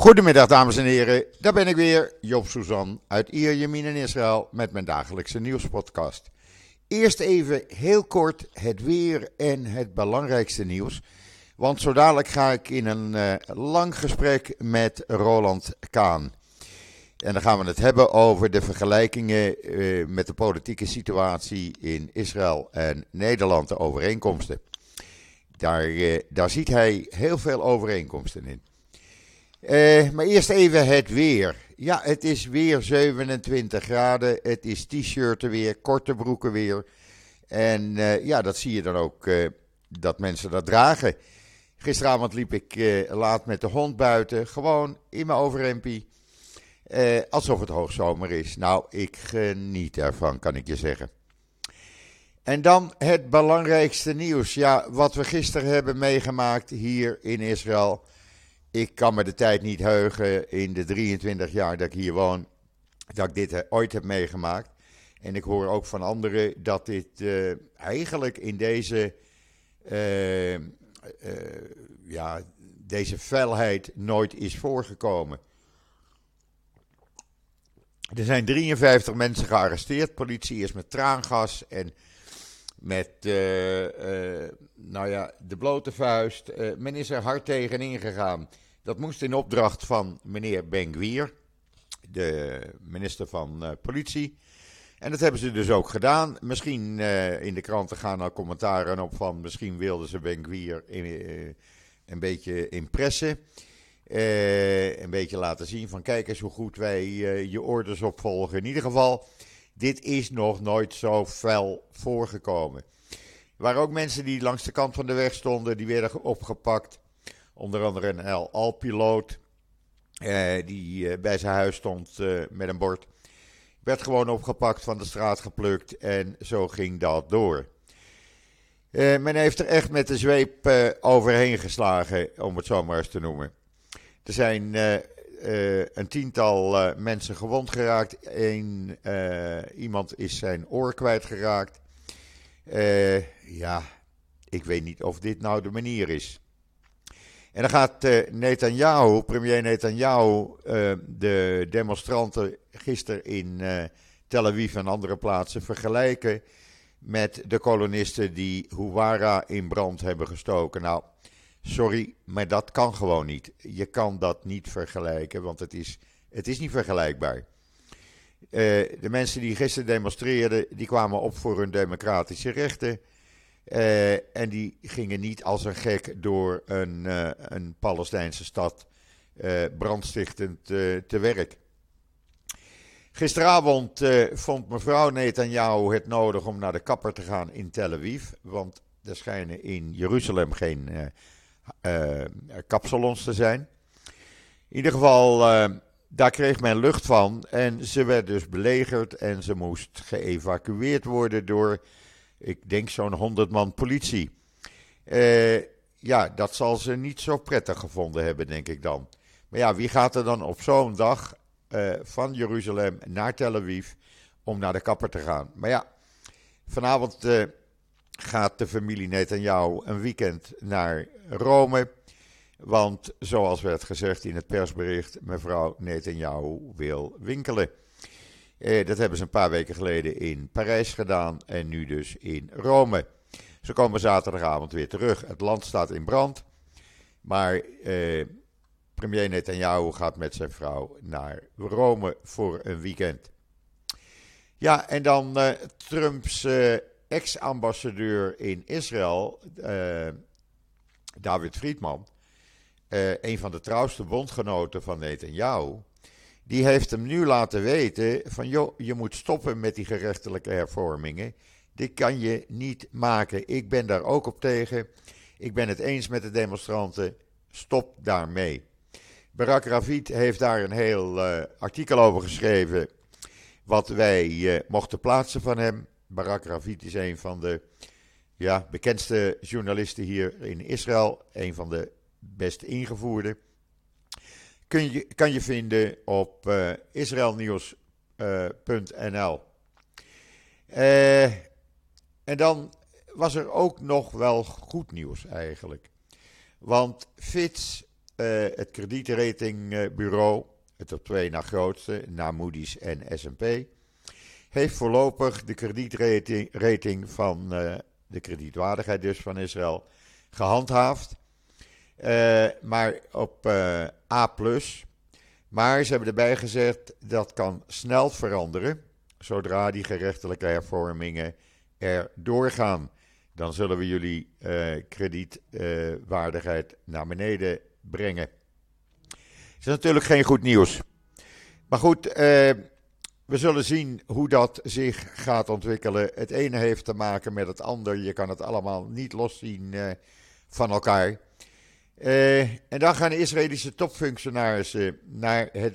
Goedemiddag dames en heren, daar ben ik weer, Job Suzan uit Ierjemien in Israël met mijn dagelijkse nieuwspodcast. Eerst even heel kort het weer en het belangrijkste nieuws. Want zo dadelijk ga ik in een uh, lang gesprek met Roland Kaan. En dan gaan we het hebben over de vergelijkingen uh, met de politieke situatie in Israël en Nederland, de overeenkomsten. Daar, uh, daar ziet hij heel veel overeenkomsten in. Uh, maar eerst even het weer. Ja, het is weer 27 graden. Het is t-shirten weer, korte broeken weer. En uh, ja, dat zie je dan ook uh, dat mensen dat dragen. Gisteravond liep ik laat met de hond buiten. Gewoon in mijn overhempie. alsof het hoogzomer is. Nou, ik geniet ervan, kan ik je zeggen. En dan het belangrijkste nieuws. Ja, wat we gisteren hebben meegemaakt hier in Israël. Ik kan me de tijd niet heugen in de 23 jaar dat ik hier woon, dat ik dit ooit heb meegemaakt. En ik hoor ook van anderen dat dit uh, eigenlijk in deze, uh, ja, deze felheid nooit is voorgekomen. Er zijn 53 mensen gearresteerd. Politie is met traangas en met nou ja, de blote vuist. men is er hard tegen ingegaan. Dat moest in opdracht van meneer Ben-Gvir, de minister van uh, Politie. En dat hebben ze dus ook gedaan. Misschien uh, in de kranten gaan er commentaren op van misschien wilden ze Ben-Gvir uh, een beetje impressen. een beetje laten zien van kijk eens hoe goed wij je orders opvolgen. In ieder geval, dit is nog nooit zo fel voorgekomen. Er waren ook mensen die langs de kant van de weg stonden, die werden opgepakt. Onder andere een Al-piloot eh, die eh, bij zijn huis stond eh, met een bord. Werd gewoon opgepakt, van de straat geplukt en zo ging dat door. Eh, men heeft er echt met de zweep eh, overheen geslagen, om het zo maar eens te noemen. Er zijn eh, een tiental mensen gewond geraakt. Eén, iemand is zijn oor kwijtgeraakt. ja, ik weet niet of dit nou de manier is. En dan gaat Netanyahu, premier Netanyahu, de demonstranten gisteren in Tel Aviv en andere plaatsen vergelijken met de kolonisten die Huwara in brand hebben gestoken. Nou, sorry, maar dat kan gewoon niet. Je kan dat niet vergelijken, want het is, het is niet vergelijkbaar. de mensen die gisteren demonstreerden, die kwamen op voor hun democratische rechten. Uh, en die gingen niet als een gek door een, uh, een Palestijnse stad brandstichtend te werk. Gisteravond vond mevrouw Netanyahu het nodig om naar de kapper te gaan in Tel Aviv. Want er schijnen in Jeruzalem geen kapsalons te zijn. In ieder geval, daar kreeg men lucht van. En ze werd dus belegerd en ze moest geëvacueerd worden door ik denk zo'n 100 man politie. Ja, dat zal ze niet zo prettig gevonden hebben, denk ik dan. Maar ja, wie gaat er dan op zo'n dag van Jeruzalem naar Tel Aviv om naar de kapper te gaan? Maar ja, vanavond gaat de familie Netanyahu een weekend naar Rome. Want zoals werd gezegd in het persbericht, mevrouw Netanyahu wil winkelen. Eh, dat hebben ze een paar weken geleden in Parijs gedaan en nu dus in Rome. Ze komen zaterdagavond weer terug. Het land staat in brand. Maar eh, premier Netanyahu gaat met zijn vrouw naar Rome voor een weekend. Ja, en dan eh, Trumps eh, ex-ambassadeur in Israël, eh, David Friedman, eh, een van de trouwste bondgenoten van Netanyahu die heeft hem nu laten weten van joh, je moet stoppen met die gerechtelijke hervormingen. Dit kan je niet maken. Ik ben daar ook op tegen. Ik ben het eens met de demonstranten. Stop daarmee. Barak Ravid heeft daar een heel uh, artikel over geschreven. Wat wij uh, mochten plaatsen van hem. Barak Ravid is een van de ja, bekendste journalisten hier in Israël. Een van de best ingevoerde kun je, kan je vinden op uh, israelnieuws.nl. Uh, en dan was er ook nog wel goed nieuws eigenlijk. Want Fitz het kredietratingbureau, het op twee na grootste, na Moody's en S&P, heeft voorlopig de kredietrating van de kredietwaardigheid dus van Israël gehandhaafd. maar op A+. Maar ze hebben erbij gezegd dat kan snel veranderen zodra die gerechtelijke hervormingen er doorgaan. Dan zullen we jullie uh, kredietwaardigheid naar beneden brengen. Het is natuurlijk geen goed nieuws. Maar goed, uh, we zullen zien hoe dat zich gaat ontwikkelen. Het ene heeft te maken met het ander. Je kan het allemaal niet loszien uh, van elkaar. Uh, en dan gaan de Israëlische topfunctionarissen naar het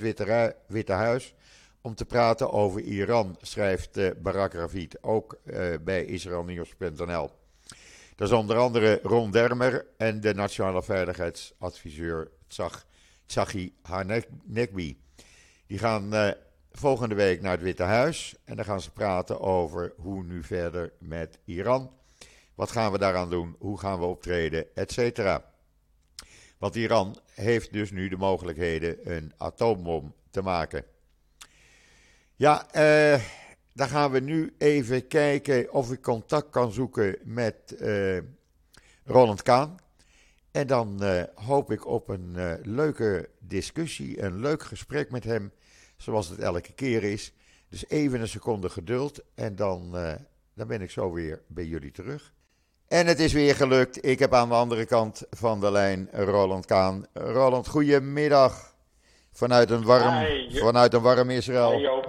Witte, Huis om te praten over Iran, schrijft uh, Barak Ravid, ook bij israelnieuws.nl. Dat is onder andere Ron Dermer en de nationale veiligheidsadviseur Tsachi Hanekbi. Die gaan volgende week naar het Witte Huis en dan gaan ze praten over hoe nu verder met Iran. Wat gaan we daaraan doen? Hoe gaan we optreden? Etcetera. Want Iran heeft dus nu de mogelijkheden een atoombom te maken. Ja, uh, dan gaan we nu even kijken of ik contact kan zoeken met uh, Roland Kaan. En dan uh, hoop ik op een leuke discussie, een leuk gesprek met hem, zoals het elke keer is. Dus even een seconde geduld en dan, dan ben ik zo weer bij jullie terug. En het is weer gelukt. Ik heb aan de andere kant van de lijn Roland Kaan. Roland, goedemiddag. Vanuit een warm, vanuit een warm Israël.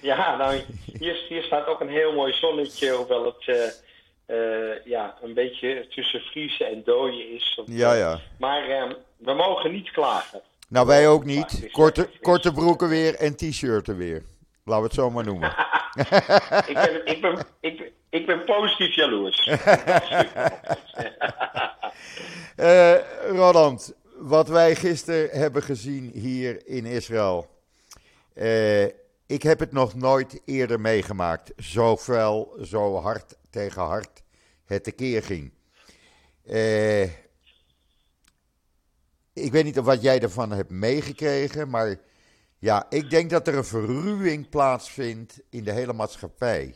ja, nou, hier, hier staat ook een heel mooi zonnetje, hoewel het uh, uh, ja, een beetje tussen vriezen en dooien is. Of, ja, ja. Maar uh, we mogen niet klagen. Nou, wij ook niet. Korte, korte broeken weer en t-shirten weer. Laten we het zo maar noemen. ik, ben, ik, ben, ik, ik ben positief jaloers. Roland, wat wij gisteren hebben gezien hier in Israël. Uh, ik heb het nog nooit eerder meegemaakt. Zo fel, zo hard tegen hard het tekeer ging. Uh, ik weet niet of wat jij ervan hebt meegekregen, maar ja, ik denk dat er een verruwing plaatsvindt in de hele maatschappij.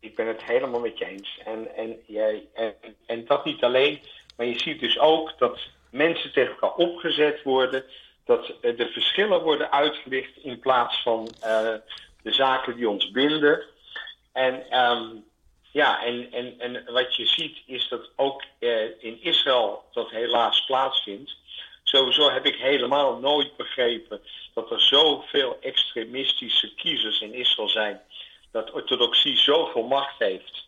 Ik ben het helemaal met je eens. En, en, jij, en, en dat niet alleen, maar je ziet dus ook dat mensen tegen elkaar opgezet worden, dat de verschillen worden uitgelicht in plaats van uh, de zaken die ons binden. En um, ja, en, en, en wat je ziet is dat ook uh, in Israël dat helaas plaatsvindt. Sowieso heb ik helemaal nooit begrepen dat er zoveel extremistische kiezers in Israël zijn. Dat orthodoxie zoveel macht heeft.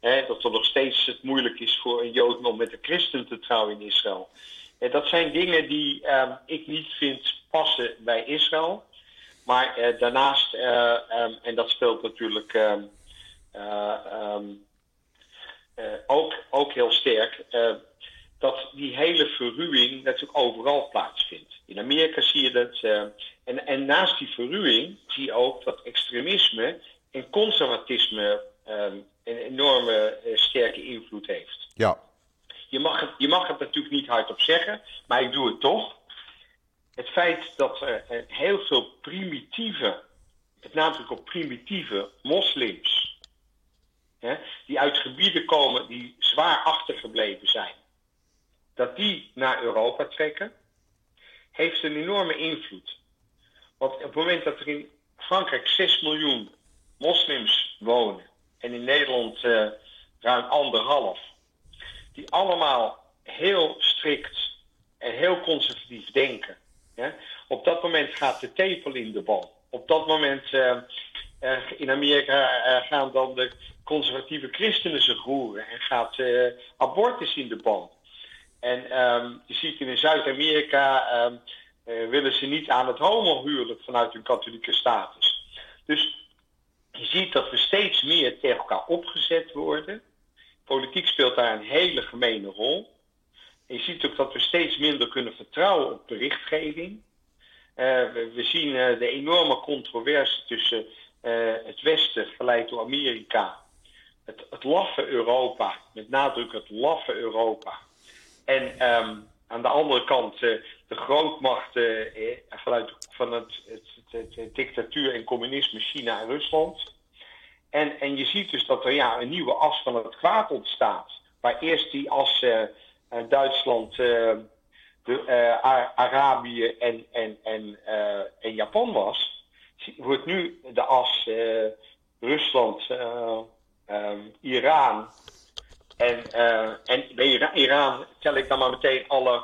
Hè, dat er nog steeds het moeilijk is voor een Jood om met een christen te trouwen in Israël. En dat zijn dingen die uh, ik niet vind passen bij Israël. Maar uh, daarnaast, uh, um, en dat speelt natuurlijk um, ook, ook heel sterk, dat die hele verruwing natuurlijk overal plaatsvindt. In Amerika zie je dat. en, en naast die verruwing zie je ook dat extremisme en conservatisme um, een enorme sterke invloed heeft. Ja. Je mag, het, je mag het natuurlijk niet hardop zeggen, maar ik doe het toch. Het feit dat er heel veel primitieve, met nadruk op primitieve moslims, hè, die uit gebieden komen die zwaar achtergebleven zijn, dat die naar Europa trekken, heeft een enorme invloed. Want op het moment dat er in Frankrijk 6 miljoen moslims wonen en in Nederland uh, ruim anderhalf, die allemaal heel strikt en heel conservatief denken. Op dat moment gaat de tepel in de bal. Op dat moment uh, in Amerika uh, gaan dan de conservatieve christenen zich roeren en gaat abortus in de bal. En um, je ziet in Zuid-Amerika um, willen ze niet aan het homohuwelijk vanuit hun katholieke status. Dus je ziet dat we steeds meer tegen elkaar opgezet worden. Politiek speelt daar een hele gemene rol. En je ziet ook dat we steeds minder kunnen vertrouwen op berichtgeving. Uh, we, zien de enorme controverse tussen het Westen, geleid door Amerika, het, het laffe Europa, met nadruk het laffe Europa, en, um, aan de andere kant uh, de grootmachten vanuit van het, het, het, dictatuur en communisme China en Rusland. En, en je ziet dus dat er ja, een nieuwe as van het kwaad ontstaat. Waar eerst die as Duitsland, de, Arabië en, en, en, en Japan was, wordt nu de as Rusland, um, Iran en, uh, en bij Iran tel ik dan maar meteen alle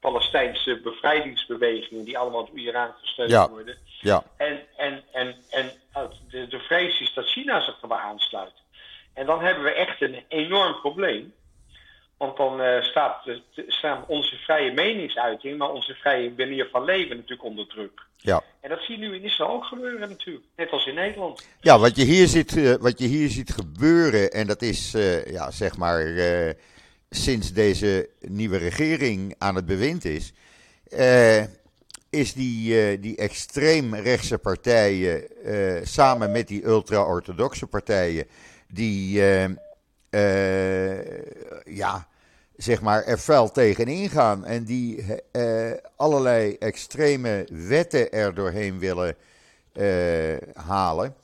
Palestijnse bevrijdingsbewegingen die allemaal door Iran gesteund ja. worden. Ja. En, en, en, en de, de vrees is dat China zich erbij aansluit. En dan hebben we echt een enorm probleem. Want dan uh, staat, staan onze vrije meningsuiting, maar onze vrije manier van leven natuurlijk onder druk. Ja. En dat zie je nu in Israël ook gebeuren natuurlijk, net als in Nederland. Ja, wat je hier ziet, uh, wat je hier ziet gebeuren, en dat is uh, ja, zeg maar sinds deze nieuwe regering aan het bewind is, is die, die extreemrechtse partijen samen met die ultra-orthodoxe partijen, die ja, zeg maar, er fel tegen ingaan en die uh, allerlei extreme wetten er doorheen willen uh, halen,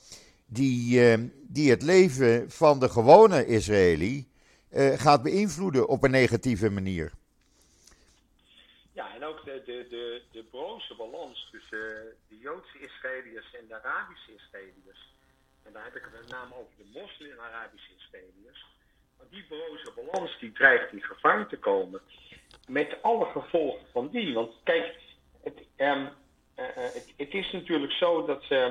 die, uh, die het leven van de gewone Israëli gaat beïnvloeden op een negatieve manier. Ja, en ook de, de, de, de broze balans tussen de Joodse Israëliërs en de Arabische Israëliërs. En daar heb ik het met name over de moslim-Arabische Israëliërs die broze balans die dreigt in gevaar te komen. Met alle gevolgen van die. Want kijk, het, um, uh, het, het is natuurlijk zo dat uh,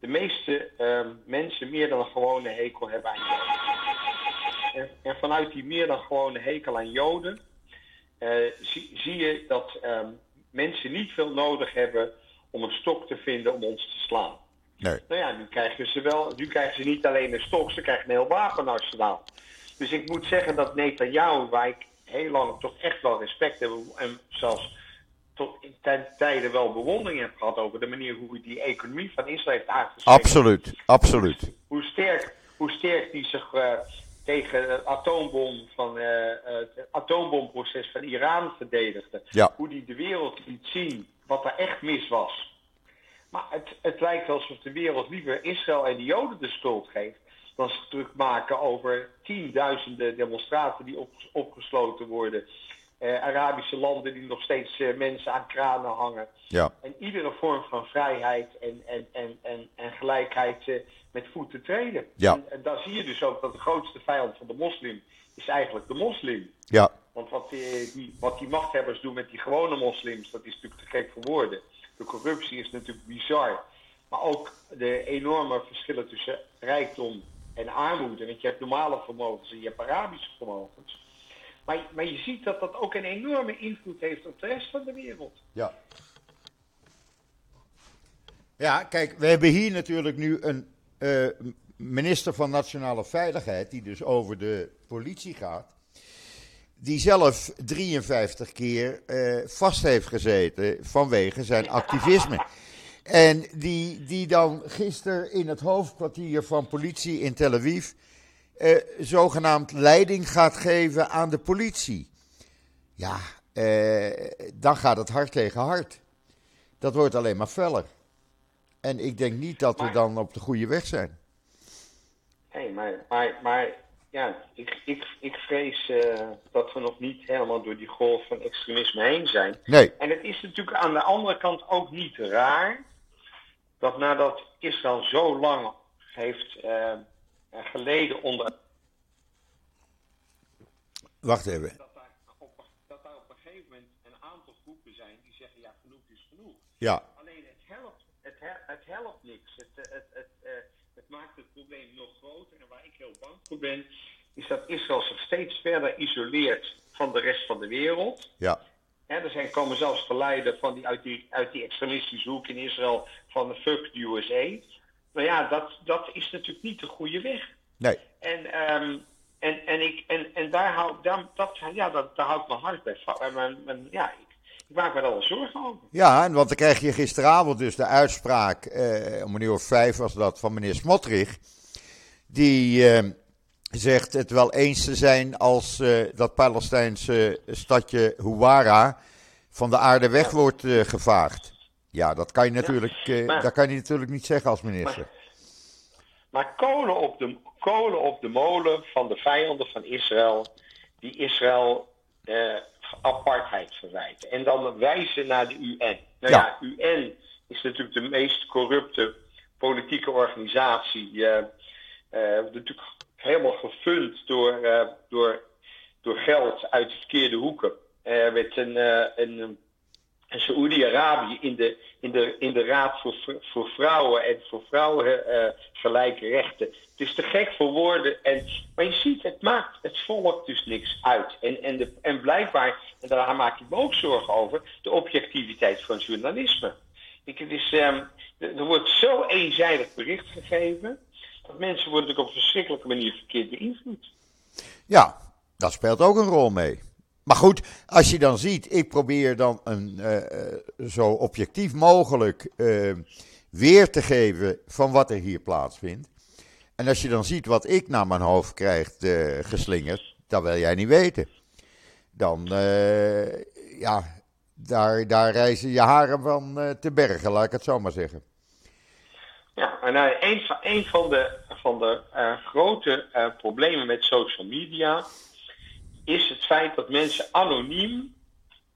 de meeste uh, mensen meer dan een gewone hekel hebben aan Joden. En, en vanuit die meer dan gewone hekel aan Joden zie, zie, je dat mensen niet veel nodig hebben om een stok te vinden om ons te slaan. Nee. Nou ja, nu krijgen ze wel, nu krijgen ze niet alleen een stok, ze krijgen een heel wapenarsenaal. Dus ik moet zeggen dat Netanyahu, waar ik heel lang toch echt wel respect heb en zelfs tot in tijden wel bewondering heb gehad over de manier hoe hij die economie van Israël heeft. Absoluut, absoluut. Hoe sterk, hoe sterk die zich uh, tegen het atoombom van, uh, het atoombomproces van Iran verdedigde. Ja. Hoe die de wereld liet zien wat er echt mis was. Maar het, het lijkt alsof de wereld liever Israël en de Joden de schuld geeft zich druk maken over tienduizenden demonstraten die op, opgesloten worden. Uh, Arabische landen die nog steeds uh, mensen aan kranen hangen. Ja. En iedere vorm van vrijheid en, en, en, en, en gelijkheid uh, met voeten treden. Ja. En, en daar zie je dus ook dat de grootste vijand van de moslim is eigenlijk de moslim. Ja. Want wat die, die, wat die machthebbers doen met die gewone moslims, dat is natuurlijk te gek voor woorden. De corruptie is natuurlijk bizar. Maar ook de enorme verschillen tussen rijkdom en armoede. Want je hebt normale vermogens en je hebt Arabische vermogens. Maar, maar je ziet dat dat ook een enorme invloed heeft op de rest van de wereld. Ja. Ja, kijk, we hebben hier natuurlijk nu een uh, minister van Nationale Veiligheid, die dus over de politie gaat, die zelf 53 keer uh, vast heeft gezeten vanwege zijn activisme. En die, die dan gisteren in het hoofdkwartier van politie in Tel Aviv eh, zogenaamd leiding gaat geven aan de politie. Ja, eh, dan gaat het hart tegen hart. Dat wordt alleen maar feller. En ik denk niet dat we dan op de goede weg zijn. Nee, maar, maar, maar ja, ik, ik, ik vrees uh, dat we nog niet helemaal door die golf van extremisme heen zijn. Nee. En het is natuurlijk aan de andere kant ook niet raar dat nadat Israël zo lang heeft uh, geleden onder. Wacht even. Dat daar, op, dat daar op een gegeven moment een aantal groepen zijn die zeggen: ja, genoeg is genoeg. Ja. Alleen het helpt, het, het helpt niks. Het, het, het, het, het maakt het probleem nog groter. En waar ik heel bang voor ben, is dat Israël zich steeds verder isoleert van de rest van de wereld. Ja. He, er zijn, komen zelfs verleiden van die, uit, die, uit die extremistische hoek in Israël van de fuck the USA. Maar ja, dat, dat is natuurlijk niet de goede weg. Nee. En, um, en, en, ik, en, en daar, hou, daar, dat, ja, dat, daar hou ik mijn hart bij. Mijn, mijn, ja, ik, ik, maak me er wel zorgen over. Ja, en want dan krijg je gisteravond dus de uitspraak, eh, om een uur of vijf was dat, van meneer Smotrich. Die, eh, zegt het wel eens te zijn als uh, dat Palestijnse stadje Huwara van de aarde weg wordt uh, gevaagd. Ja, dat kan je natuurlijk, ja, maar, dat kan je natuurlijk niet zeggen als minister. Maar, maar kolen, op de, kolen op de molen van de vijanden van Israël, die Israël uh, apartheid verwijten. En dan wijzen naar de UN. Nou ja, ja UN is natuurlijk de meest corrupte politieke organisatie. Uh, natuurlijk helemaal gefund door, uh, door, door geld uit de verkeerde hoeken. Er werd een, uh, een, een Saoedi-Arabië in de, in, de, in de Raad voor, voor Vrouwen en voor vrouwen gelijke rechten. Het is te gek voor woorden. En, maar je ziet, het maakt het volk dus niks uit. En, en, de, en blijkbaar, en daar maak ik me ook zorgen over, de objectiviteit van journalisme. Ik, het is, um, er wordt zo eenzijdig bericht gegeven. Mensen worden op een verschrikkelijke manier verkeerd beïnvloed. Ja, dat speelt ook een rol mee. Maar goed, als je dan ziet, ik probeer dan een, uh, zo objectief mogelijk uh, weer te geven van wat er hier plaatsvindt. En als je dan ziet wat ik naar mijn hoofd krijg geslingerd, dat wil jij niet weten. Dan, ja, daar, daar reizen je haren van te bergen, laat ik het zo maar zeggen. Ja, en uh, een, van, een van de, van de uh, grote uh, problemen met social media is het feit dat mensen anoniem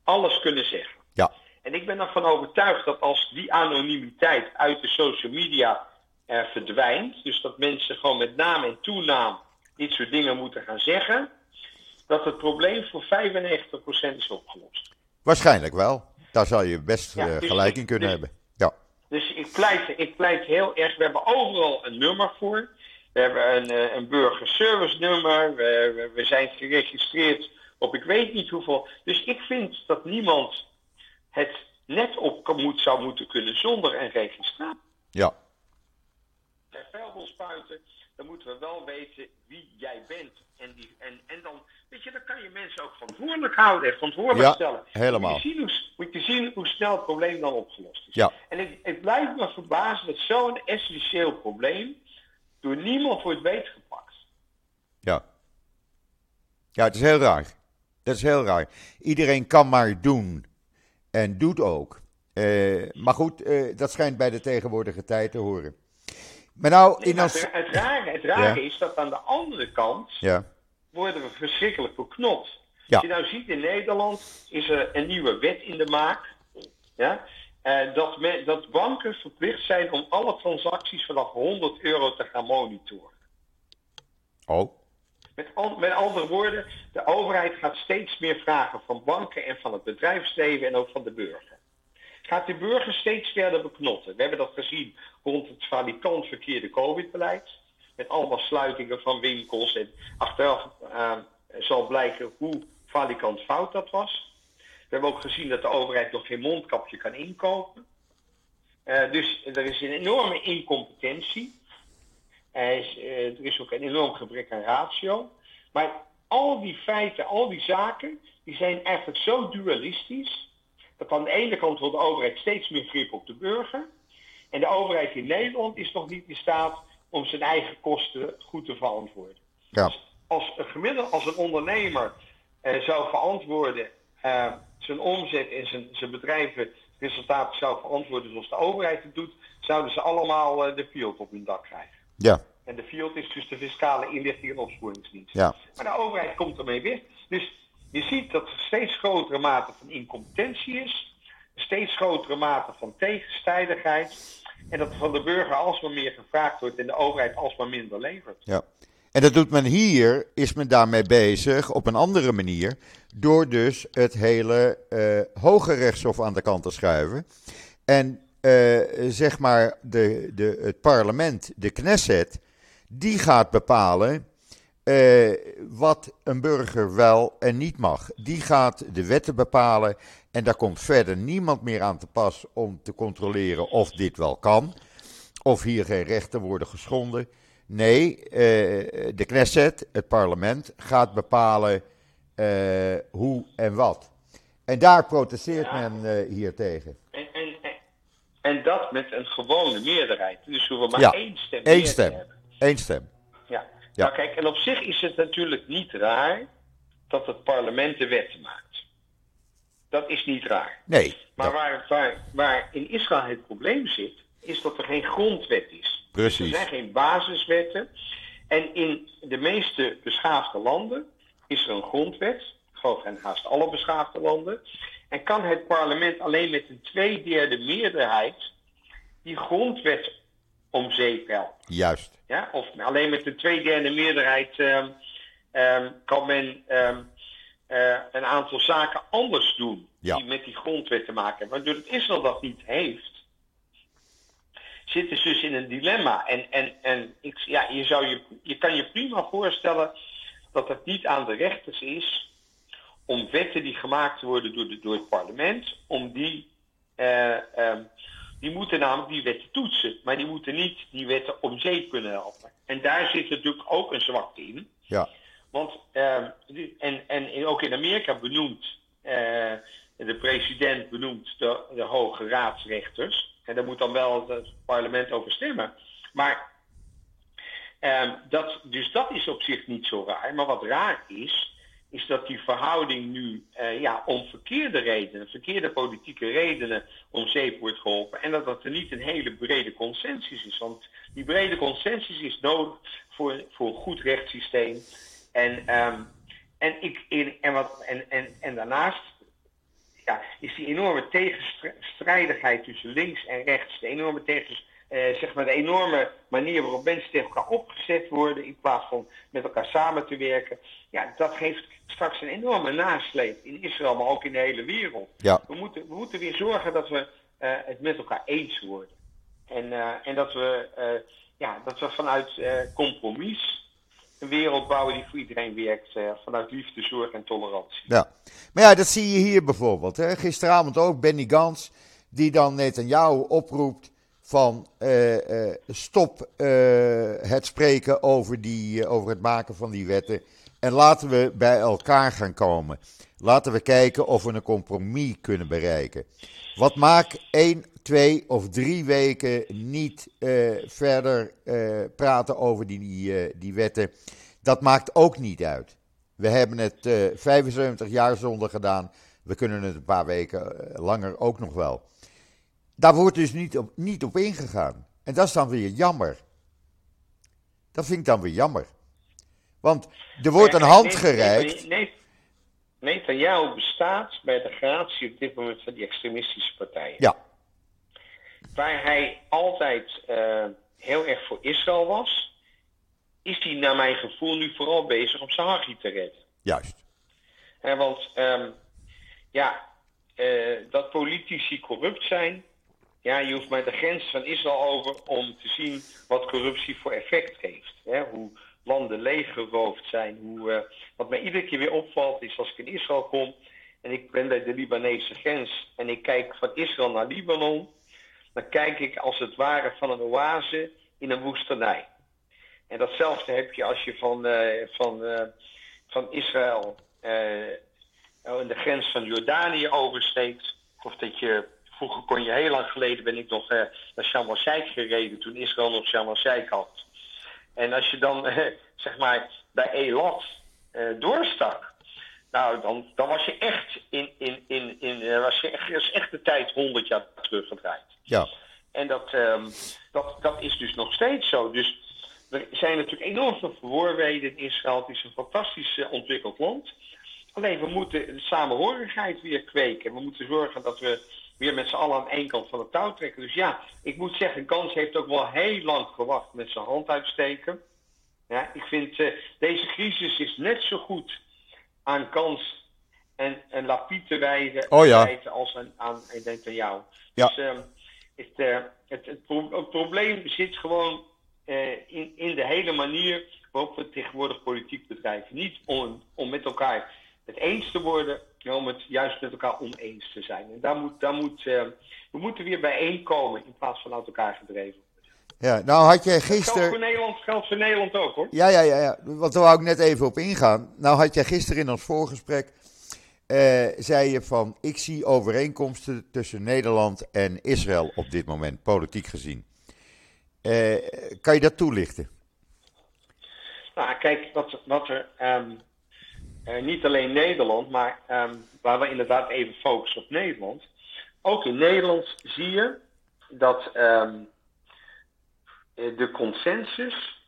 alles kunnen zeggen. Ja. En ik ben ervan overtuigd dat als die anonimiteit uit de social media verdwijnt, dus dat mensen gewoon met naam en toenaam dit soort dingen moeten gaan zeggen, dat het probleem voor 95% is opgelost. Waarschijnlijk wel. Daar zou je best ja, dus, gelijk in kunnen dus, hebben. Dus ik pleit, ik pleit heel erg, we hebben overal een nummer voor. We hebben een, eh, een burgerservice nummer, we, we, zijn geregistreerd op ik weet niet hoeveel. Dus ik vind dat niemand het net op moet, zou moeten kunnen zonder een registratie. Ja. Bij vuilbolspuiten, dan moeten we wel weten wie jij bent. En, die, en, en dan, weet je, dan kan je mensen ook verantwoordelijk houden en verantwoordelijk ja, stellen. helemaal. Moet je, zien hoe, moet je zien hoe snel het probleem dan opgelost is. Ja. En ik, ik blijf me verbazen dat zo'n essentieel probleem door niemand wordt beetgepakt. Ja. Ja, het is heel raar. Dat is heel raar. Iedereen kan maar doen. En doet ook. Uh, maar goed, uh, dat schijnt bij de tegenwoordige tijd te horen. Maar nou, in ons... Het rare, het rare ja. is dat aan de andere kant ja. worden we verschrikkelijk beknot. Ja. Als je nou ziet in Nederland is er een nieuwe wet in de maak. Ja? Uh, dat, me, dat banken verplicht zijn om alle transacties vanaf 100 euro te gaan monitoren. Oh. Met, an, met andere woorden, de overheid gaat steeds meer vragen van banken en van het bedrijfsleven en ook van de burger. Gaat de burger steeds verder beknotten. We hebben dat gezien rond het valikant verkeerde COVID-beleid. Met allemaal sluitingen van winkels. En achteraf uh, zal blijken hoe valikant fout dat was. We hebben ook gezien dat de overheid nog geen mondkapje kan inkopen. Uh, dus er is een enorme incompetentie. Er is, uh, er is ook een enorm gebrek aan ratio. Maar al die feiten, al die zaken, die zijn eigenlijk zo dualistisch. Dat aan de ene kant wil de overheid steeds meer grip op de burger. En de overheid in Nederland is nog niet in staat om zijn eigen kosten goed te verantwoorden. Ja. Dus als een gemiddelde, als een ondernemer uh, zou verantwoorden uh, zijn omzet en zijn, zijn bedrijvenresultaten zou verantwoorden zoals de overheid het doet, zouden ze allemaal uh, de field op hun dak krijgen. Ja. En de field is dus de fiscale inlichting en opsporingsdienst. Ja. Maar de overheid komt ermee weg. Dus je ziet dat er steeds grotere mate van incompetentie is, steeds grotere mate van tegenstrijdigheid. En dat van de burger alsmaar meer gevraagd wordt en de overheid alsmaar minder levert. Ja. En dat doet men hier, is men daarmee bezig op een andere manier. Door dus het hele uh, Hoge Rechtshof aan de kant te schuiven. En uh, zeg maar de, de, het parlement, de Knesset, die gaat bepalen uh, wat een burger wel en niet mag. Die gaat de wetten bepalen en daar komt verder niemand meer aan te pas om te controleren of dit wel kan. Of hier geen rechten worden geschonden. Nee, uh, de Knesset, het parlement, gaat bepalen uh, hoe en wat. En daar protesteert ja. men hier tegen. En, en, en, dat met een gewone meerderheid. Dus we maar ja, één stem. Één stem. Eén stem. Ja. Nou kijk, en op zich is het natuurlijk niet raar dat het parlement de wetten maakt. Dat is niet raar. Nee. Maar ja, waar, waar, waar in Israël het probleem zit, is dat er geen grondwet is. Er precies. zijn geen basiswetten. En in de meeste beschaafde landen is er een grondwet. Ik geloof in haast alle beschaafde landen. En kan het parlement alleen met een tweederde meerderheid die grondwet om zeep helpen. Juist. Ja? Of alleen met een tweederde meerderheid ehm, ehm, kan men ehm, eh, een aantal zaken anders doen. Ja. Die met die grondwet te maken hebben. Maar doordat Israël dat niet heeft, zitten ze dus in een dilemma. En, en, en ik, ja, je, zou je, je kan je prima voorstellen dat het niet aan de rechters is om wetten die gemaakt worden door, de, door het parlement, om die, eh, die moeten namelijk die wetten toetsen. Maar die moeten niet die wetten om zeep kunnen helpen. En daar zit natuurlijk ook een zwakte in. Ja. Want, ehm, en, en ook in Amerika benoemt eh, de president benoemt de, de hoge raadsrechters. En daar moet dan wel het parlement over stemmen. Maar ehm, dat, dus dat is op zich niet zo raar. Maar wat raar is, is dat die verhouding nu eh, ja, om verkeerde redenen, verkeerde politieke redenen om zeep wordt geholpen. En dat dat er niet een hele brede consensus is. Want die brede consensus is nodig voor, voor een goed rechtssysteem. En, ehm, en, ik, en, en, wat, en, en, daarnaast ja, is die enorme tegenstrijdigheid tussen links en rechts, de enorme tegens, eh, zeg maar de enorme manier waarop mensen tegen elkaar opgezet worden in plaats van met elkaar samen te werken, ja, dat geeft straks een enorme nasleep in Israël, maar ook in de hele wereld. Ja. We moeten, we moeten weer zorgen dat we eh, het met elkaar eens worden. En, eh, en dat, we, eh, ja, dat we vanuit compromis een wereld bouwen die voor iedereen werkt, vanuit liefde, zorg en tolerantie. Ja. Maar ja, dat zie je hier bijvoorbeeld. Hè. Gisteravond ook Benny Gans, die dan Netanyahu oproept van eh, eh, stop eh, het spreken over, die, over het maken van die wetten en laten we bij elkaar gaan komen. Laten we kijken of we een compromis kunnen bereiken. Wat maakt één, twee of drie weken niet verder praten over die, die, wetten? Dat maakt ook niet uit. We hebben het eh 75 jaar zonder gedaan. We kunnen het een paar weken langer ook nog wel. Daar wordt dus niet op, niet op ingegaan. En dat is dan weer jammer. Dat vind ik dan weer jammer. Want er wordt een hand gereikt. Netanyahu bestaat bij de gratie op dit moment van die extremistische partijen. Ja, Waar hij altijd eh, heel erg voor Israël was, is hij naar mijn gevoel nu vooral bezig om hachie te redden. juist. Hè, want ehm, ja, eh, dat politici corrupt zijn, ja, je hoeft maar de grens van Israël over om te zien wat corruptie voor effect heeft. Hè? Hoe landen leeggeroofd zijn. Hoe, eh, wat mij iedere keer weer opvalt is als ik in Israël kom en ik ben bij de Libanese grens en ik kijk van Israël naar Libanon, dan kijk ik als het ware van een oase in een woestenij. En datzelfde heb je als je van, eh, van, eh, van Israël in de grens van Jordanië oversteekt. Of dat je, vroeger kon je heel lang geleden, ben ik nog eh, naar Sharm gereden toen Israël nog Sharm had. En als je dan, eh, zeg maar, bij Elat eh, doorstak, nou, dan, dan was je echt in, in, in, in was je echt, is echt de tijd 100 jaar teruggedraaid. Ja, En dat, ehm, dat, dat is dus nog steeds zo. Dus er zijn natuurlijk enorm veel verworvenheden in Israël. Het is een fantastisch ontwikkeld land. Alleen we moeten de samenhorigheid weer kweken. We moeten zorgen dat we weer met z'n allen aan één kant van het touw trekken. Dus ja, ik moet zeggen, Gans heeft ook wel heel lang gewacht met zijn hand uitsteken. Ja, ik vind eh, deze crisis is net zo goed aan Kans en, en Lapie te wijden Oh ja. wijten als aan, aan ik denk aan jou. Ja. Dus ehm, het, eh, het, het, pro- het probleem zit gewoon eh, in, in de hele manier waarop we tegenwoordig politiek bedrijven. Niet om, om met elkaar het eens te worden, om het juist met elkaar oneens te zijn. En daar moet, daar moet, eh, we moeten weer bijeenkomen in plaats van uit elkaar gedreven. ja. Nou had jij Dat geldt gisteren... voor Nederland, geldt voor Nederland ook hoor. Ja, ja, ja, ja. Want daar wou ik net even op ingaan. Nou had jij gisteren in ons voorgesprek, eh, zei je van, ik zie overeenkomsten tussen Nederland en Israël op dit moment, politiek gezien. Eh, kan je dat toelichten? Nou, kijk, wat, wat er ehm, eh, niet alleen Nederland, maar ehm, waar we inderdaad even focussen op Nederland. Ook in Nederland zie je dat ehm, eh, de consensus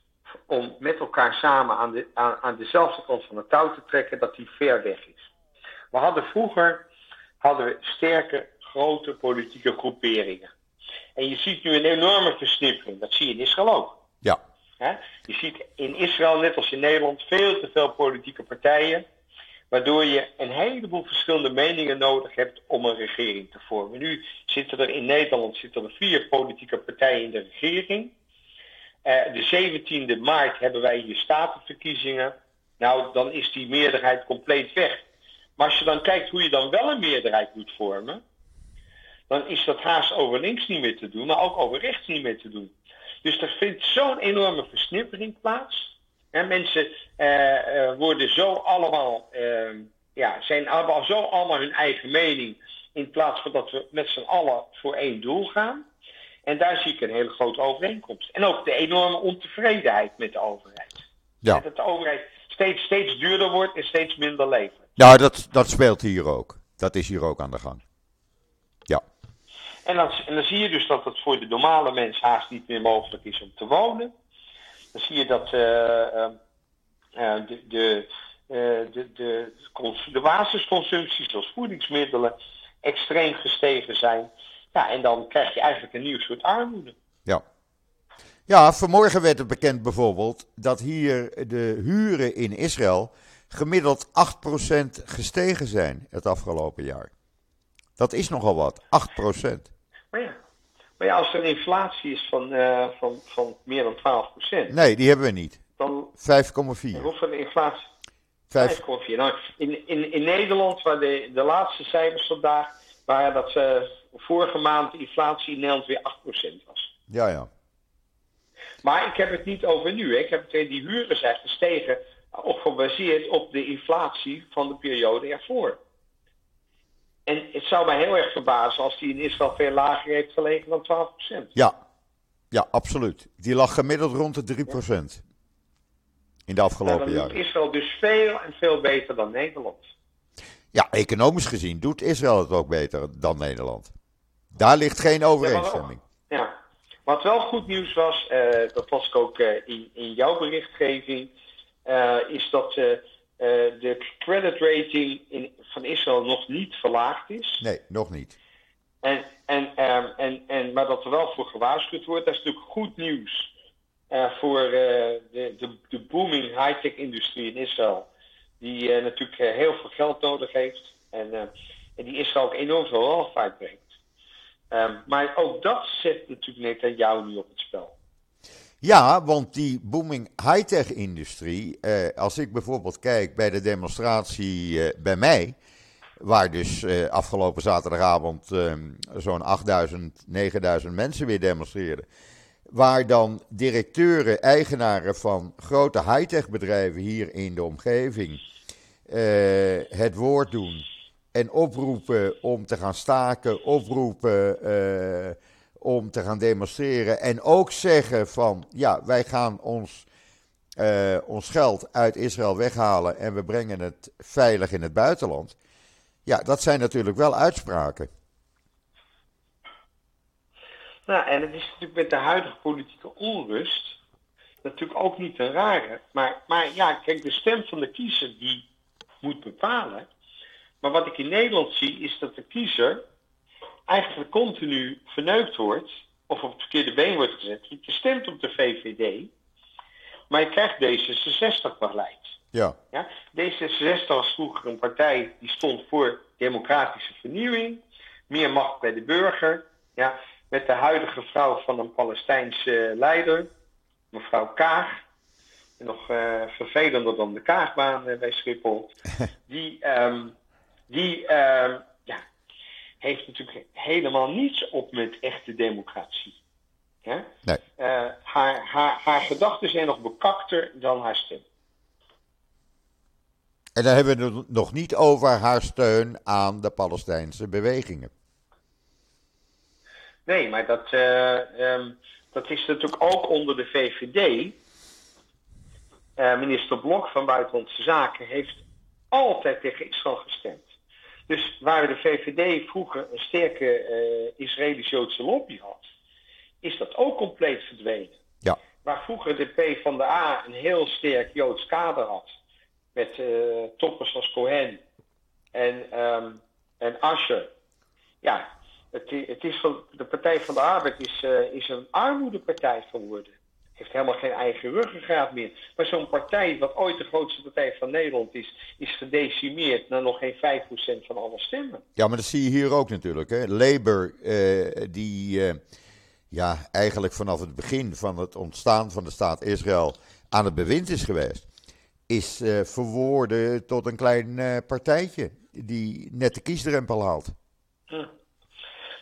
om met elkaar samen aan, de, aan, dezelfde kant van het touw te trekken, dat die ver weg is. We hadden vroeger hadden we sterke, grote politieke groeperingen. En je ziet nu een enorme versnippering. Dat zie je in Israël ook. Je ziet in Israël, net als in Nederland, veel te veel politieke partijen. Waardoor je een heleboel verschillende meningen nodig hebt om een regering te vormen. Nu zitten er in Nederland zitten er vier politieke partijen in de regering. Uh, de 17e maart hebben wij hier statenverkiezingen. Nou, dan is die meerderheid compleet weg. Maar als je dan kijkt hoe je dan wel een meerderheid moet vormen, dan is dat haast over links niet meer te doen, maar ook over rechts niet meer te doen. Dus er vindt zo'n enorme versnippering plaats. En mensen uh, uh, worden zo allemaal, uh, ja, zijn allemaal zo allemaal hun eigen mening. In plaats van dat we met z'n allen voor één doel gaan. En daar zie ik een hele grote overeenkomst. En ook de enorme ontevredenheid met de overheid. Ja. Dat de overheid steeds, steeds duurder wordt en steeds minder levert. Ja, dat, dat speelt hier ook. Dat is hier ook aan de gang. En dan, en dan zie je dus dat het voor de normale mens haast niet meer mogelijk is om te wonen. Dan zie je dat uh, uh, de, de, uh, de, de, de basisconsumpties zoals voedingsmiddelen extreem gestegen zijn. Ja, en dan krijg je eigenlijk een nieuw soort armoede. Ja. Ja, vanmorgen werd het bekend bijvoorbeeld dat hier de huren in Israël gemiddeld 8% gestegen zijn het afgelopen jaar. Dat is nogal wat, 8%. Maar ja, maar ja als er een inflatie is van, uh, van, van meer dan 12%. Nee, die hebben we niet. 5,4. Hoeveel inflatie? 5,4. Nou, in, in, in Nederland, waar de, de laatste cijfers vandaag waren dat uh, vorige maand de inflatie in Nederland weer 8% was. Ja, ja. Maar ik heb het niet over nu. Hè. Ik heb het, die huren zijn gestegen op gebaseerd op de inflatie van de periode ervoor. En het zou mij heel erg verbazen als die in Israël veel lager heeft gelegen dan 12%. Ja, ja absoluut. Die lag gemiddeld rond de 3% in de afgelopen ja, jaren. Doet Israël dus veel en veel beter dan Nederland. Ja, economisch gezien doet Israël het ook beter dan Nederland. Daar ligt geen overeenstemming. Ja, ja. wat wel goed nieuws was, uh, dat was ik ook uh, in, in jouw berichtgeving, uh, is dat de credit rating in, van Israël nog niet verlaagd is. Nee, nog niet. En, en, um, en, en, maar dat er wel voor gewaarschuwd wordt, dat is natuurlijk goed nieuws voor de, de, de booming high-tech industrie in Israël. Die natuurlijk heel veel geld nodig heeft en, en die Israël ook enorm veel welvaart brengt. Um, maar ook dat zet natuurlijk net aan jou nu op het spel. Ja, want die booming high-tech industrie, eh, als ik bijvoorbeeld kijk bij de demonstratie eh, bij mij, waar dus eh, afgelopen zaterdagavond zo'n 8000, 9000 mensen weer demonstreerden, waar dan directeuren, eigenaren van grote high-tech bedrijven hier in de omgeving het woord doen en oproepen om te gaan staken, oproepen uh, om te gaan demonstreren. En ook zeggen van ja, wij gaan ons, uh, ons geld uit Israël weghalen en we brengen het veilig in het buitenland. Ja, dat zijn natuurlijk wel uitspraken. Nou, en het is natuurlijk met de huidige politieke onrust natuurlijk ook niet een rare. Maar, maar ja, kijk, de stem van de kiezer die moet bepalen maar wat ik in Nederland zie, is dat de kiezer eigenlijk continu verneukt wordt, of op het verkeerde been wordt gezet. Je stemt op de VVD, maar je krijgt D66-beleid. Ja. Ja? D66 was vroeger een partij die stond voor democratische vernieuwing, meer macht bij de burger. Ja? Met de huidige vrouw van een Palestijnse leider, mevrouw Kaag. Nog uh, vervelender dan de Kaagbaan bij Schiphol. Die. Um, die uh, ja, heeft natuurlijk helemaal niets op met echte democratie. Ja? Nee. Uh, haar, haar, haar gedachten zijn nog bekakter dan haar stem. En dan hebben we het nog niet over haar steun aan de Palestijnse bewegingen. Nee, maar dat, uh, um, dat is natuurlijk ook onder de VVD. minister Blok van Buitenlandse Zaken heeft altijd tegen Israël gestemd. Dus waar de VVD vroeger een sterke uh, Israëlisch-Joodse lobby had, is dat ook compleet verdwenen. Ja. Waar vroeger de P van de A een heel sterk Joods kader had, met uh, toppers als Cohen en, um, en Asher. Ja, het, het is de Partij van de Arbeid is, uh, is een armoedepartij geworden heeft helemaal geen eigen ruggengraat meer. Maar zo'n partij, wat ooit de grootste partij van Nederland is, is gedecimeerd naar nog geen 5% van alle stemmen. Ja, maar dat zie je hier ook natuurlijk. Hè. Labour, eh, die eh, ja, eigenlijk vanaf het begin van het ontstaan van de staat Israël aan het bewind is geweest, is eh, verwoorden tot een klein partijtje die net de kiesdrempel haalt.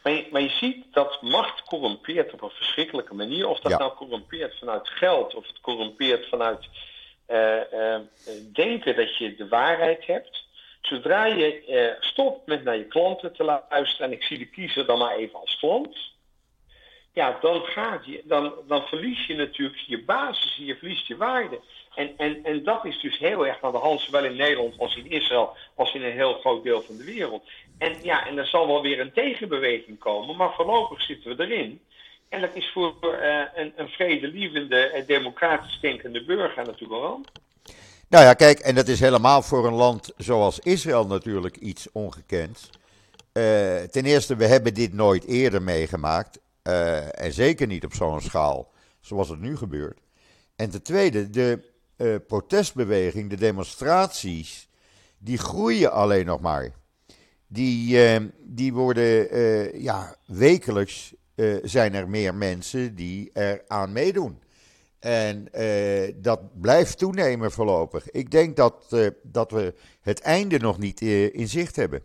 Maar je, maar je, ziet dat macht corrumpeert op een verschrikkelijke manier. Of dat Ja. nou corrumpeert vanuit geld, of het corrumpeert vanuit eh, eh, denken dat je de waarheid hebt. Zodra je eh, stopt met naar je klanten te luisteren, en ik zie de kiezer dan maar even als klant. Ja, dan, gaat je, dan, dan verlies je natuurlijk je basis, je verliest je waarde. En, en, en dat is dus heel erg aan de hand, zowel in Nederland als in Israël, als in een heel groot deel van de wereld. En ja, en er zal wel weer een tegenbeweging komen, maar voorlopig zitten we erin. En dat is voor uh, een, een vredelievende en democratisch denkende burger natuurlijk wel. Nou ja, kijk, en dat is helemaal voor een land zoals Israël natuurlijk iets ongekends. Uh, ten eerste, we hebben dit nooit eerder meegemaakt. Uh, en zeker niet op zo'n schaal zoals het nu gebeurt. En ten tweede, de protestbeweging, de demonstraties, die groeien alleen nog maar. Die, uh, die worden, ja, wekelijks zijn er meer mensen die er aan meedoen. En dat blijft toenemen voorlopig. Ik denk dat, dat we het einde nog niet in zicht hebben.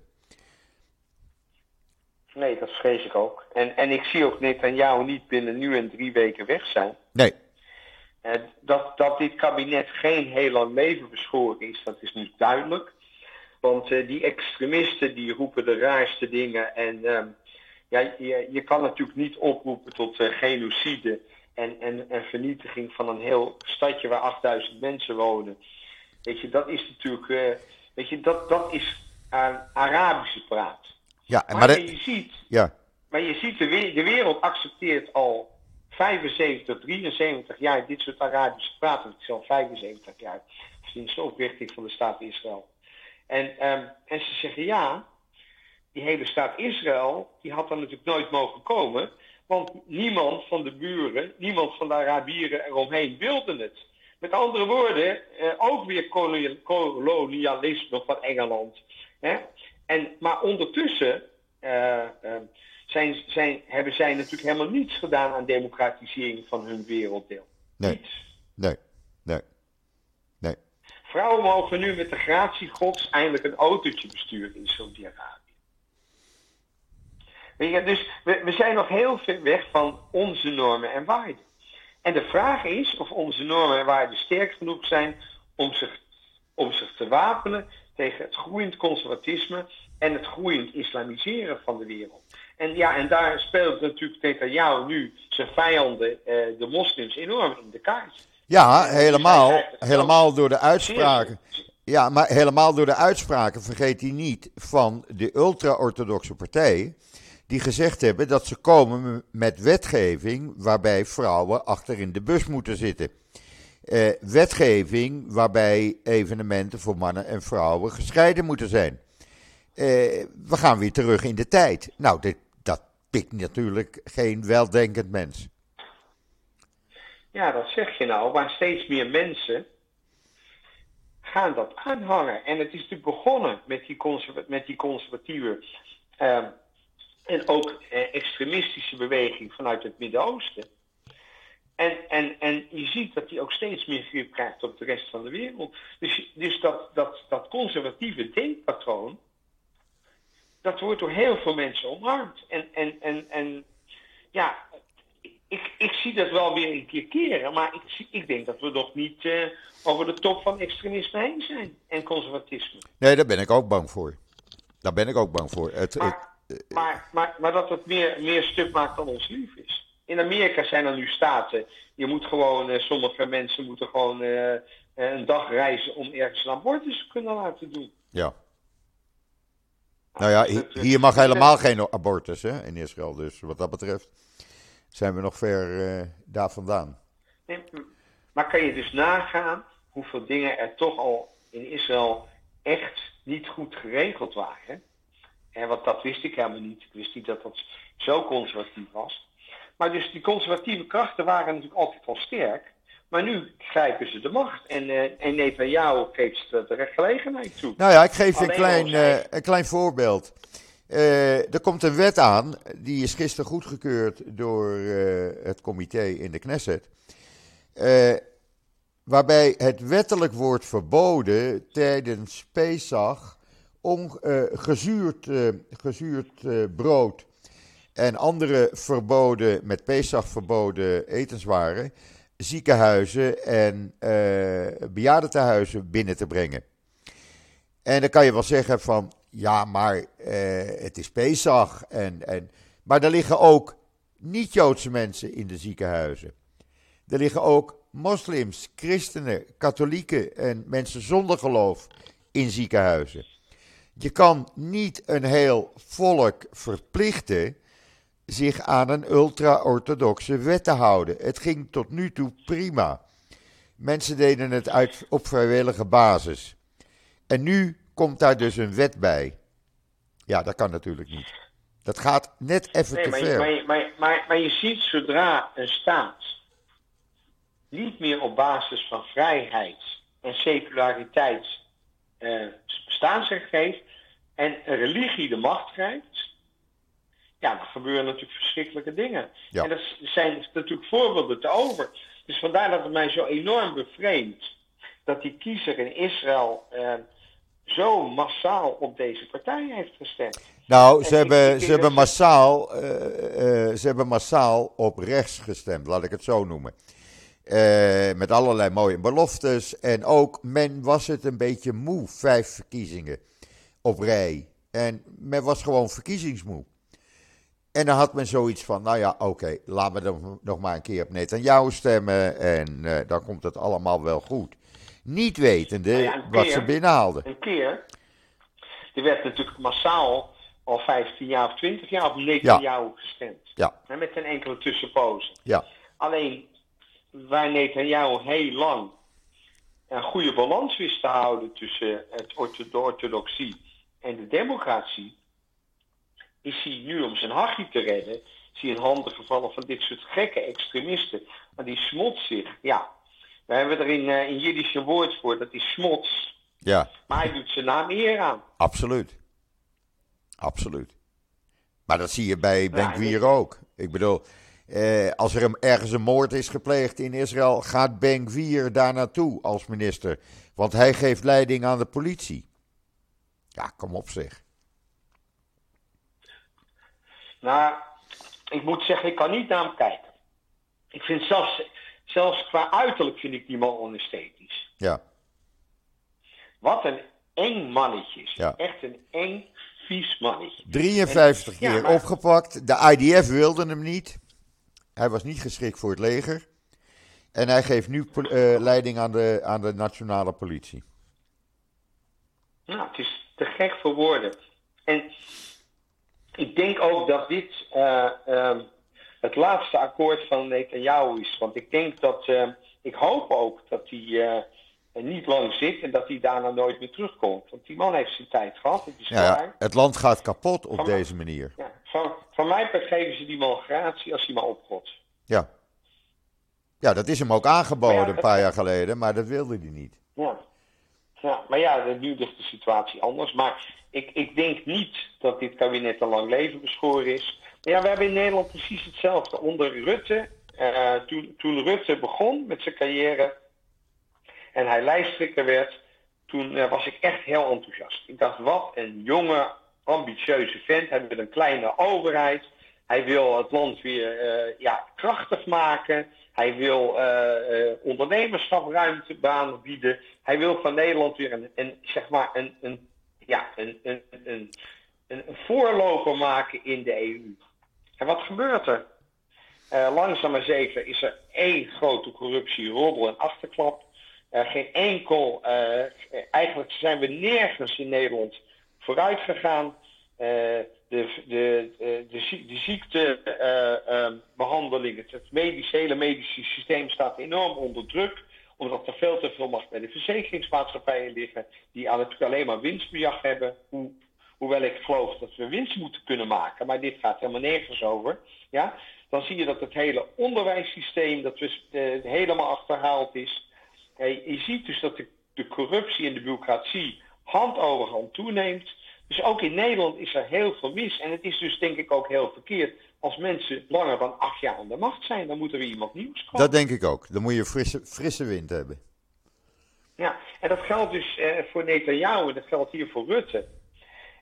Nee, dat vrees ik ook. En, en ik zie ook Netanyahu niet binnen nu en drie weken weg zijn. Nee. Dat, dat dit kabinet geen heel lang leven beschoren is, dat is nu duidelijk. Want uh, die extremisten die roepen de raarste dingen. En uh, ja, je, je kan natuurlijk niet oproepen tot uh, genocide en, en, en vernietiging van een heel stadje waar 8000 mensen wonen. Weet je, dat is natuurlijk, eh, weet je, dat, dat is Arabische praat. Ja, maar, maar maar de, je ziet, ja. maar je ziet de, de wereld accepteert al 75, 73 jaar dit soort Arabische praat. Het is al 75 jaar sinds de oprichting van de staat Israël. En, ehm, en ze zeggen ja, die hele staat Israël, die had dan natuurlijk nooit mogen komen. Want niemand van de buren, niemand van de Arabieren eromheen wilde het. Met andere woorden, eh, ook weer kolonial- kolonialisme van Engeland. Hè? En, maar ondertussen eh, eh, zijn, zijn, hebben zij natuurlijk helemaal niets gedaan aan democratisering van hun werelddeel. Nee. Niets. Nee. Vrouwen mogen nu met de gratie gods eindelijk een autootje besturen in Saudi-Arabië. Dus we, we zijn nog heel ver weg van onze normen en waarden. En de vraag is of onze normen en waarden sterk genoeg zijn om zich, om zich te wapenen tegen het groeiend conservatisme en het groeiend islamiseren van de wereld. En ja, en daar speelt natuurlijk Netanyahu nu zijn vijanden, eh, de moslims, enorm in de kaart. Ja, helemaal, helemaal door de uitspraken. Ja, maar helemaal door de uitspraken vergeet hij niet van de ultra-orthodoxe partijen. Die gezegd hebben dat ze komen met wetgeving waarbij vrouwen achter in de bus moeten zitten. Eh, wetgeving waarbij evenementen voor mannen en vrouwen gescheiden moeten zijn. Eh, we gaan weer terug in de tijd. Nou, dit, dat pikt natuurlijk geen weldenkend mens. Ja, dat zeg je nou, maar steeds meer mensen gaan dat aanhangen. En het is natuurlijk begonnen met die, met die conservatieve ehm, en ook eh, extremistische beweging vanuit het Midden-Oosten. En, en, en je ziet dat die ook steeds meer grip krijgt op de rest van de wereld. Dus, dus dat, dat, dat conservatieve denkpatroon, dat wordt door heel veel mensen omarmd. En, en, en, en ja, ik, ik zie dat wel weer een keer keren, maar ik, zie- ik denk dat we nog niet eh, over de top van extremisme heen zijn en conservatisme. Nee, daar ben ik ook bang voor. Daar ben ik ook bang voor. Het, het- Maar, maar, maar, maar dat het meer, meer stuk maakt dan ons lief is. In Amerika zijn er nu staten, je moet gewoon, eh, sommige mensen moeten gewoon eh, een dag reizen om ergens een abortus te kunnen laten doen. Ja. Nou ja, hier mag helemaal geen abortus hè, in Israël. Dus wat dat betreft zijn we nog ver uh, daar vandaan. Nee, maar kan je dus nagaan hoeveel dingen er toch al in Israël echt niet goed geregeld waren? En want dat wist ik helemaal niet. Ik wist niet dat dat zo conservatief was. Maar dus die conservatieve krachten waren natuurlijk altijd al sterk. Maar nu grijpen ze de macht. En, uh, en Netanyahu geeft ze de gelegenheid toe. Nou ja, ik geef je een klein, uh, een klein voorbeeld. Uh, er komt een wet aan, die is gisteren goedgekeurd door het comité in de Knesset. waarbij het wettelijk wordt verboden tijdens Pesach om gezuurd, gezuurd brood en andere verboden, met Pesach verboden etenswaren ziekenhuizen en bejaardentehuizen binnen te brengen. En dan kan je wel zeggen van, ja, maar uh, het is Pesach. En, en, maar er liggen ook niet-Joodse mensen in de ziekenhuizen. Er liggen ook moslims, christenen, katholieken en mensen zonder geloof in ziekenhuizen. Je kan niet een heel volk verplichten zich aan een ultra-orthodoxe wet te houden. Het ging tot nu toe prima. Mensen deden het uit, op vrijwillige basis. En nu komt daar dus een wet bij. Ja, dat kan natuurlijk niet. Dat gaat net even nee, te maar, ver. Maar, maar, maar, maar, je ziet zodra een staat niet meer op basis van vrijheid en seculariteit uh, bestaansrecht geeft en een religie de macht grijpt, ja, dan gebeuren natuurlijk verschrikkelijke dingen. En er zijn natuurlijk voorbeelden te over. Dus vandaar dat het mij zo enorm bevreemdt dat die kiezer in Israël eh, zo massaal op deze partij heeft gestemd. Nou, ze hebben, ze, hebben massaal, uh, uh, ze hebben massaal op rechts gestemd, laat ik het zo noemen. Uh, met allerlei mooie beloftes. En ook, men was het een beetje moe, vijf verkiezingen op rij. En men was gewoon verkiezingsmoe. En dan had men zoiets van, nou ja, oké, laten we dan nog maar een keer op Netanyahu stemmen en dan komt het allemaal wel goed. Niet wetende nou ja, wat ze binnenhaalden. Een keer, er werd natuurlijk massaal al 15 jaar of 20 jaar op Netanyahu ja. gestemd. Ja. met een enkele tussenpozen. Ja. Alleen, waar Netanyahu heel lang een goede balans wist te houden tussen het de orthodoxie en de democratie, is hij nu om zijn hachje te redden, is hij in handen gevallen van dit soort gekke extremisten. Maar die smots zich, ja. We hebben er in, uh, in Jiddisch een woord voor, dat is smots. Ja. Maar hij doet zijn naam eer aan. Absoluut. Absoluut. Maar dat zie je bij Ben ook. Ik bedoel, eh, als er ergens een moord is gepleegd in Israël, gaat Ben daar naartoe als minister. Want hij geeft leiding aan de politie. Ja, kom op zeg. Nou, ik moet zeggen, ik kan niet naar hem kijken. Ik vind zelfs, zelfs qua uiterlijk vind ik die man onesthetisch. Ja. Wat een eng mannetje is. Ja. Echt een eng, vies mannetje. 53 keer opgepakt. De IDF wilde hem niet. Hij was niet geschikt voor het leger. En hij geeft nu uh, leiding aan de, aan de nationale politie. Nou, het is te gek voor woorden. En ik denk ook dat dit uh, uh, het laatste akkoord van Netanyahu is. Want ik denk dat, uh, ik hoop ook dat hij niet lang zit en dat hij daarna nooit meer terugkomt. Want die man heeft zijn tijd gehad. Het, is ja, het land gaat kapot op deze manier. Ja, van, van mij geven ze die man gratie als hij maar opgot. Ja. Ja, dat is hem ook aangeboden ja, een paar jaar geleden, maar dat wilde hij niet. Ja. Ja, maar ja, nu ligt de situatie anders. Maar ik, ik denk niet dat dit kabinet een lang leven beschoren is. Ja, we hebben in Nederland precies hetzelfde. Onder Rutte, uh, toen, toen Rutte begon met zijn carrière en hij lijsttrekker werd, toen uh, was ik echt heel enthousiast. Ik dacht, wat een jonge, ambitieuze vent. Hij wil een kleine overheid. Hij wil het land weer uh, ja, krachtig maken. Hij wil ondernemerschap ruimte bieden. Hij wil van Nederland weer een, een zeg maar een, een, ja, een, een, een, een, voorloper maken in de EU. En wat gebeurt er? Uh, langzaam maar zeker is er één grote corruptie, roddel en achterklap. geen enkel, eigenlijk zijn we nergens in Nederland vooruit gegaan. de, de, de, de, de ziektebehandeling, het, het medische, hele medische systeem staat enorm onder druk omdat er veel te veel macht bij de verzekeringsmaatschappijen liggen, die het alleen maar winstbejag hebben. Hoewel ik geloof dat we winst moeten kunnen maken, maar dit gaat helemaal nergens over. Ja? Dan zie je dat het hele onderwijssysteem dat we, uh, helemaal achterhaald is. je ziet dus dat de, de corruptie en de bureaucratie hand over hand toeneemt. Dus ook in Nederland is er heel veel mis. En het is dus denk ik ook heel verkeerd als mensen langer dan acht jaar aan de macht zijn. Dan moet er weer iemand nieuws komen. Dat denk ik ook. Dan moet je frisse, frisse wind hebben. Ja, en dat geldt dus eh, voor Netanyahu en dat geldt hier voor Rutte.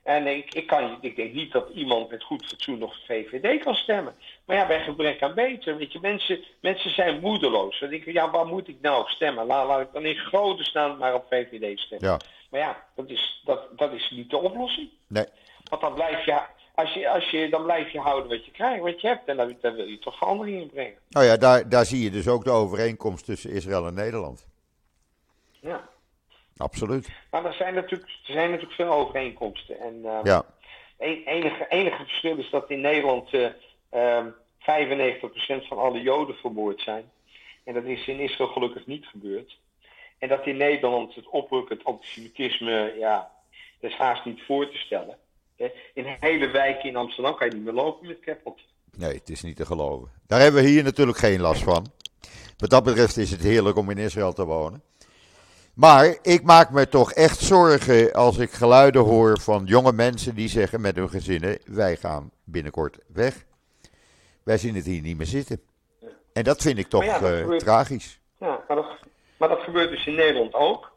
En ik, ik, kan, ik denk niet dat iemand met goed fatsoen nog VVD kan stemmen. Maar ja, bij gebrek aan beter. Weet je, mensen, mensen zijn moedeloos. Dan denk ik, ja, waar moet ik nou stemmen? Laat, laat ik dan in grote staan maar op VVD stemmen. Ja. Maar ja, dat is, dat, dat is niet de oplossing. Nee. Want dan blijf je, als je, als je, dan blijf je houden wat je krijgt, wat je hebt. En dan, dan wil je toch verandering in brengen. Nou ja, daar, daar zie je dus ook de overeenkomst tussen Israël en Nederland. Ja. Absoluut. Maar er zijn natuurlijk, er zijn natuurlijk veel overeenkomsten. En uh, ja. enige, enige verschil is dat in Nederland uh, uh, 95% van alle Joden vermoord zijn. En dat is in Israël gelukkig niet gebeurd. En dat in Nederland het oprukkend antisemitisme, ja, dat is haast niet voor te stellen. In hele wijken in Amsterdam kan je niet meer lopen met keppelt. Nee, het is niet te geloven. Daar hebben we hier natuurlijk geen last van. Wat dat betreft is het heerlijk om in Israël te wonen. Maar ik maak me toch echt zorgen als ik geluiden hoor van jonge mensen die zeggen met hun gezinnen: wij gaan binnenkort weg. Wij zien het hier niet meer zitten. En dat vind ik toch uh, tragisch. Ja, maar dat, maar dat, gebeurt dus in Nederland ook.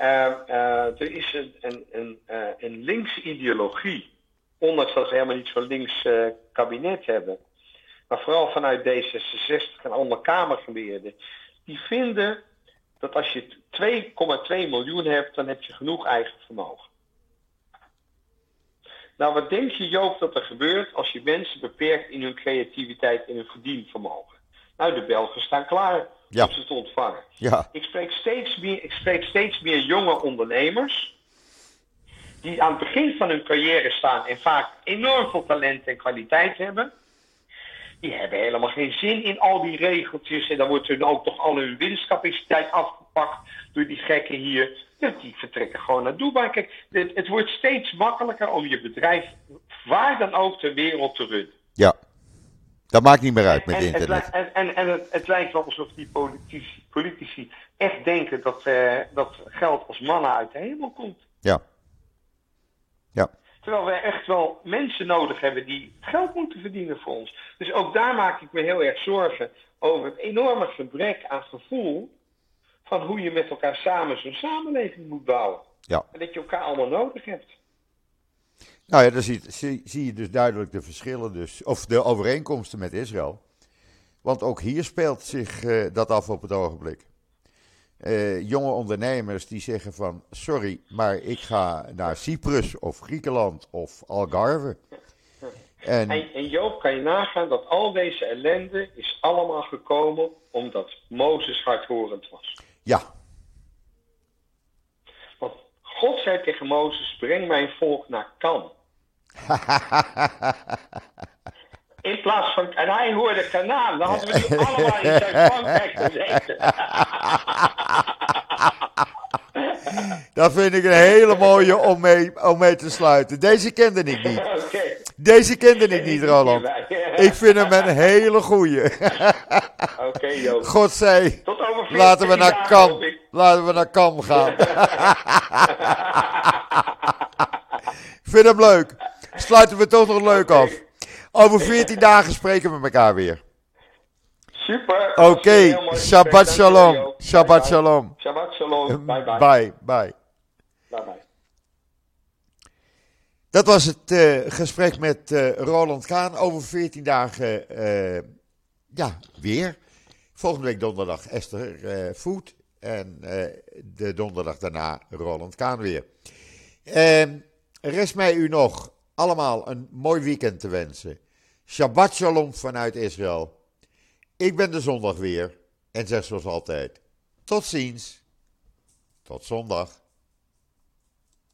Uh, uh, er is een, een, een, een linkse ideologie, ondanks dat ze helemaal niet zo'n links kabinet hebben. Maar vooral vanuit D66 en andere Kamergeleerden. Die vinden dat als je 2,2 miljoen hebt, dan heb je genoeg eigen vermogen. Nou, wat denk je, Joop, dat er gebeurt als je mensen beperkt in hun creativiteit en hun verdienvermogen? Nou, de Belgen staan klaar ja. om ze te ontvangen. Ja. Ik, spreek steeds meer, ik spreek steeds meer jonge ondernemers. Die aan het begin van hun carrière staan en vaak enorm veel talent en kwaliteit hebben die hebben helemaal geen zin in al die regeltjes. En dan wordt hun ook toch al hun winstcapaciteit afgepakt door die gekken hier. die vertrekken gewoon naar Dubai. Kijk, het, het, wordt steeds makkelijker om je bedrijf waar dan ook ter wereld te runnen. Ja, dat maakt niet meer uit met en, internet. En, en, en het, het, lijkt wel alsof die politici, politici echt denken dat, uh, dat geld als mannen uit de hemel komt. Ja. Terwijl wij echt wel mensen nodig hebben die geld moeten verdienen voor ons. Dus ook daar maak ik me heel erg zorgen over het enorme gebrek aan gevoel van hoe je met elkaar samen zo'n samenleving moet bouwen. Ja. En dat je elkaar allemaal nodig hebt. Nou ja, dan zie, zie, zie je dus duidelijk de verschillen, dus, of de overeenkomsten met Israël. Want ook hier speelt zich uh, dat af op het ogenblik. Uh, jonge ondernemers die zeggen van sorry, maar ik ga naar Cyprus of Griekenland of Algarve. En, en, en, Joop, kan je nagaan dat al deze ellende is allemaal gekomen omdat Mozes hardhorend was. Ja. Want God zei tegen Mozes, breng mijn volk naar Kan. In plaats van, en hij hoorde Kanaan, dan hadden we nu allemaal in Zuid-Frankrijk gezeten. Dat vind ik een hele mooie om mee, om mee te sluiten. Deze kende ik niet. Deze kende ik niet, Roland. Ik vind hem een hele goeie. Oké, okay, God Tot over laten we naar Kam, laten we naar Kam gaan. vind hem leuk. Sluiten we toch nog leuk af. Over 14 dagen spreken we elkaar weer. Super. Oké, okay. Shabbat shalom. Shabbat shalom. Shabbat shalom. Bye bye. Bye bye. Bye bye. Dat was het uh, gesprek met uh, Roland Kaan. Over 14 dagen, uh, ja, weer. Volgende week donderdag Esther Voet. En de donderdag daarna Roland Kaan weer. Ehm, rest mij u nog allemaal een mooi weekend te wensen. Shabbat shalom vanuit Israël. Ik ben de zondag weer en zeg zoals altijd: tot ziens. Tot zondag.